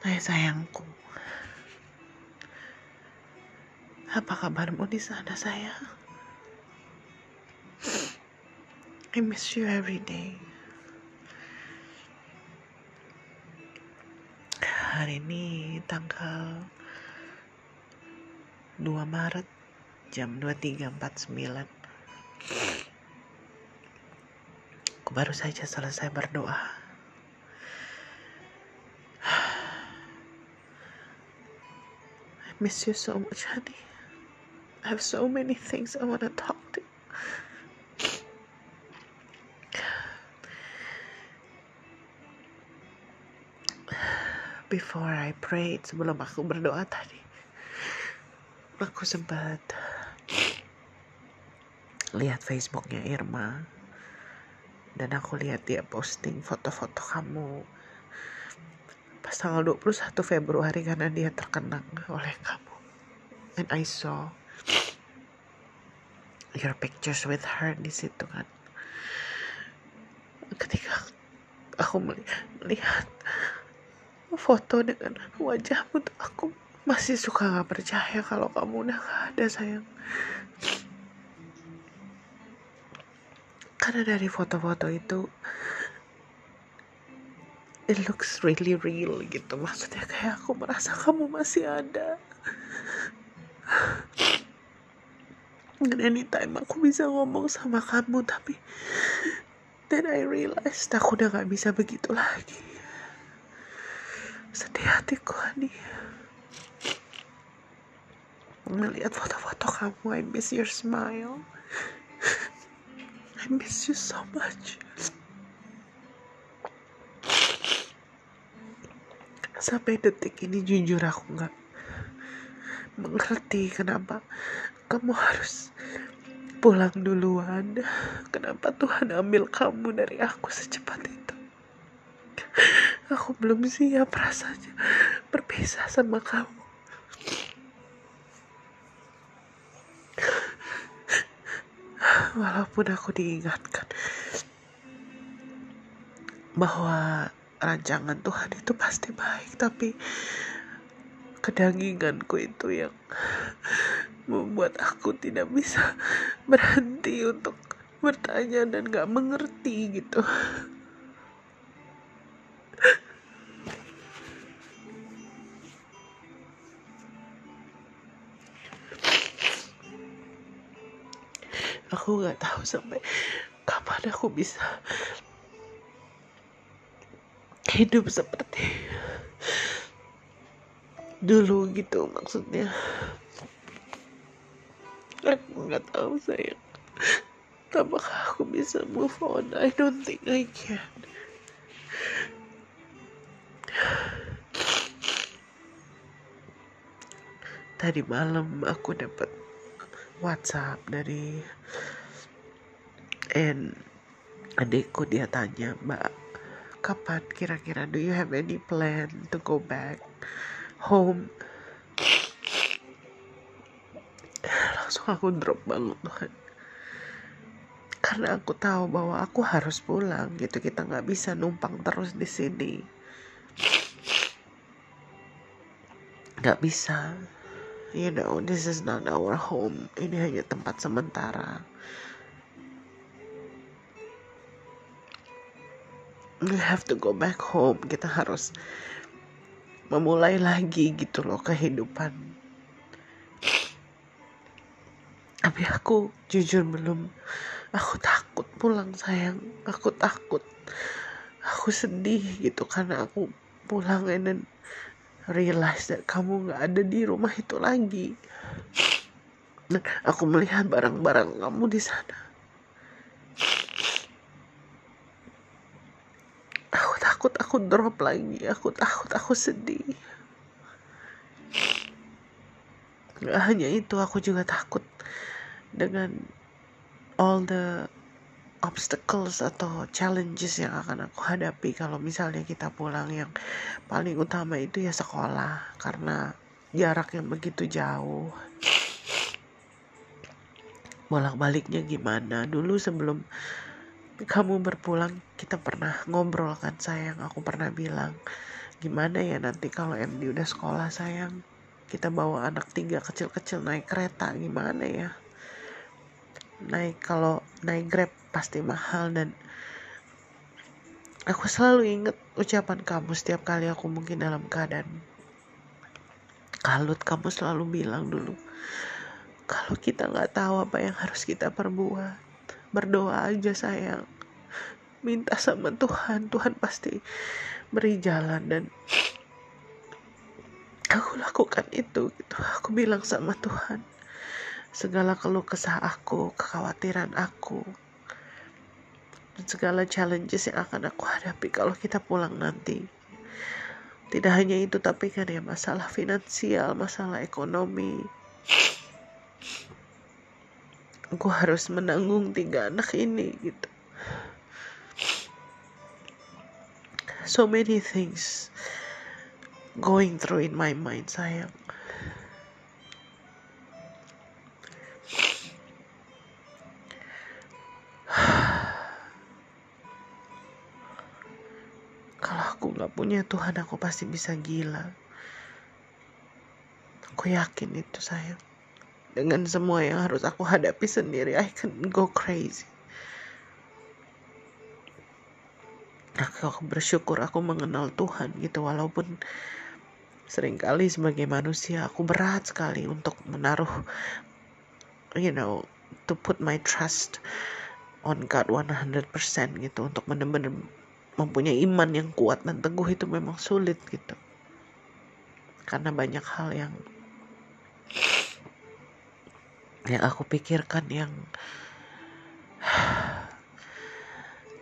Hai sayangku. Apa kabarmu di sana sayang? I miss you every day. Hari ini tanggal 2 Maret jam 23.49 Aku baru saja selesai berdoa miss you so much honey. I have so many things I want to talk to. Before I prayed, sebelum aku berdoa tadi, aku sempat lihat Facebooknya Irma. Dan aku lihat dia posting foto-foto kamu pas tanggal 21 Februari karena dia terkenang oleh kamu. And I saw your pictures with her di situ kan. Ketika aku melihat foto dengan wajahmu tuh aku masih suka gak percaya kalau kamu udah gak ada sayang. Karena dari foto-foto itu it looks really real gitu. Maksudnya kayak aku merasa kamu masih ada. Dan anytime aku bisa ngomong sama kamu tapi then I realized aku udah gak bisa begitu lagi. Sedih hatiku nih melihat foto-foto kamu I miss your smile. I miss you so much sampai detik ini jujur aku nggak mengerti kenapa kamu harus pulang duluan kenapa Tuhan ambil kamu dari aku secepat itu Aku belum siap rasanya berpisah sama kamu. Walaupun aku diingatkan bahwa rancangan Tuhan itu pasti baik, tapi kedaginganku itu yang membuat aku tidak bisa berhenti untuk bertanya dan gak mengerti gitu. aku nggak tahu sampai kapan aku bisa hidup seperti dulu gitu maksudnya. Aku nggak tahu sayang. Apakah aku bisa move on? I don't think I can. Tadi malam aku dapat WhatsApp dari and adikku dia tanya mbak kapan kira-kira? Do you have any plan to go back home? Langsung aku drop banget. Tuhan karena aku tahu bahwa aku harus pulang gitu. Kita nggak bisa numpang terus di sini. Nggak bisa. You know this is not our home. Ini hanya tempat sementara we have to go back home. Kita harus memulai lagi gitu loh kehidupan. Tapi aku jujur belum. Aku takut pulang sayang. Aku takut. Aku sedih gitu karena aku pulang dan realize that kamu gak ada di rumah itu lagi. Aku melihat barang-barang kamu di sana. Aku takut aku drop lagi. Aku takut aku sedih. Gak hanya itu, aku juga takut dengan all the obstacles atau challenges yang akan aku hadapi kalau misalnya kita pulang yang paling utama itu ya sekolah karena jarak yang begitu jauh bolak-baliknya gimana dulu sebelum kamu berpulang kita pernah ngobrol kan sayang. Aku pernah bilang gimana ya nanti kalau MD udah sekolah sayang? Kita bawa anak tiga kecil-kecil naik kereta gimana ya? Naik kalau naik grab pasti mahal dan aku selalu inget ucapan kamu setiap kali aku mungkin dalam keadaan kalut. Kamu selalu bilang dulu kalau kita nggak tahu apa yang harus kita perbuat berdoa aja sayang. Minta sama Tuhan. Tuhan pasti beri jalan dan aku lakukan itu gitu. Aku bilang sama Tuhan segala keluh kesah aku kekhawatiran aku dan segala challenges yang akan aku hadapi kalau kita pulang nanti. Tidak hanya itu tapi kan ya masalah finansial masalah ekonomi aku harus menanggung tiga anak ini gitu. So many things going through in my mind sayang. Kalau aku nggak punya Tuhan aku pasti bisa gila. Aku yakin itu sayang dengan semua yang harus aku hadapi sendiri I can go crazy. Aku bersyukur aku mengenal Tuhan gitu walaupun sering kali sebagai manusia aku berat sekali untuk menaruh you know to put my trust on God 100% gitu untuk benar-benar mempunyai iman yang kuat dan teguh itu memang sulit gitu. Karena banyak hal yang yang aku pikirkan yang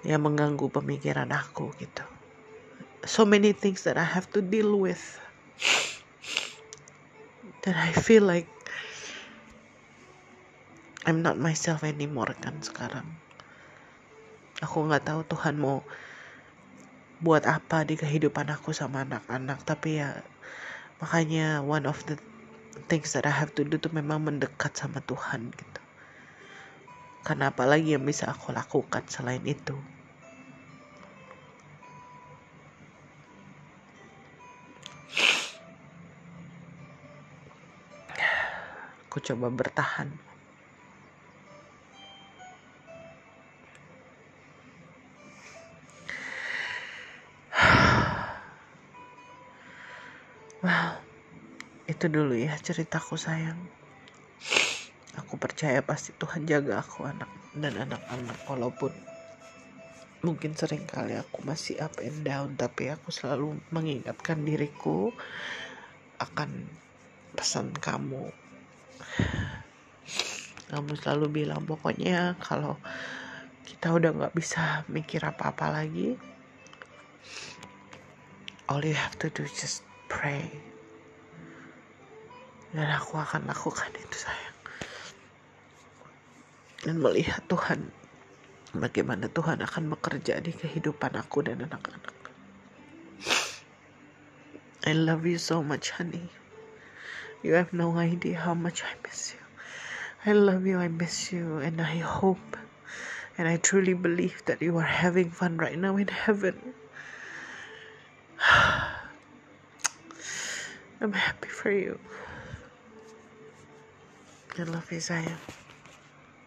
yang mengganggu pemikiran aku gitu. So many things that I have to deal with. That I feel like I'm not myself anymore kan sekarang. Aku nggak tahu Tuhan mau buat apa di kehidupan aku sama anak-anak. Tapi ya makanya one of the things that I have to do tuh memang mendekat sama Tuhan gitu karena apalagi yang bisa aku lakukan selain itu? Aku coba bertahan. Wow, itu dulu ya ceritaku sayang. Aku percaya pasti Tuhan jaga aku anak dan anak-anak walaupun mungkin sering kali aku masih up and down tapi aku selalu mengingatkan diriku akan pesan kamu. Kamu selalu bilang pokoknya kalau kita udah nggak bisa mikir apa-apa lagi all you have to do just pray dan aku akan lakukan itu sayang dan melihat Tuhan bagaimana Tuhan akan bekerja di kehidupan aku dan anak-anak. I love you so much, honey. You have no idea how much I miss you. I love you, I miss you, and I hope and I truly believe that you are having fun right now in heaven. I'm happy for you. I love you, Zaya.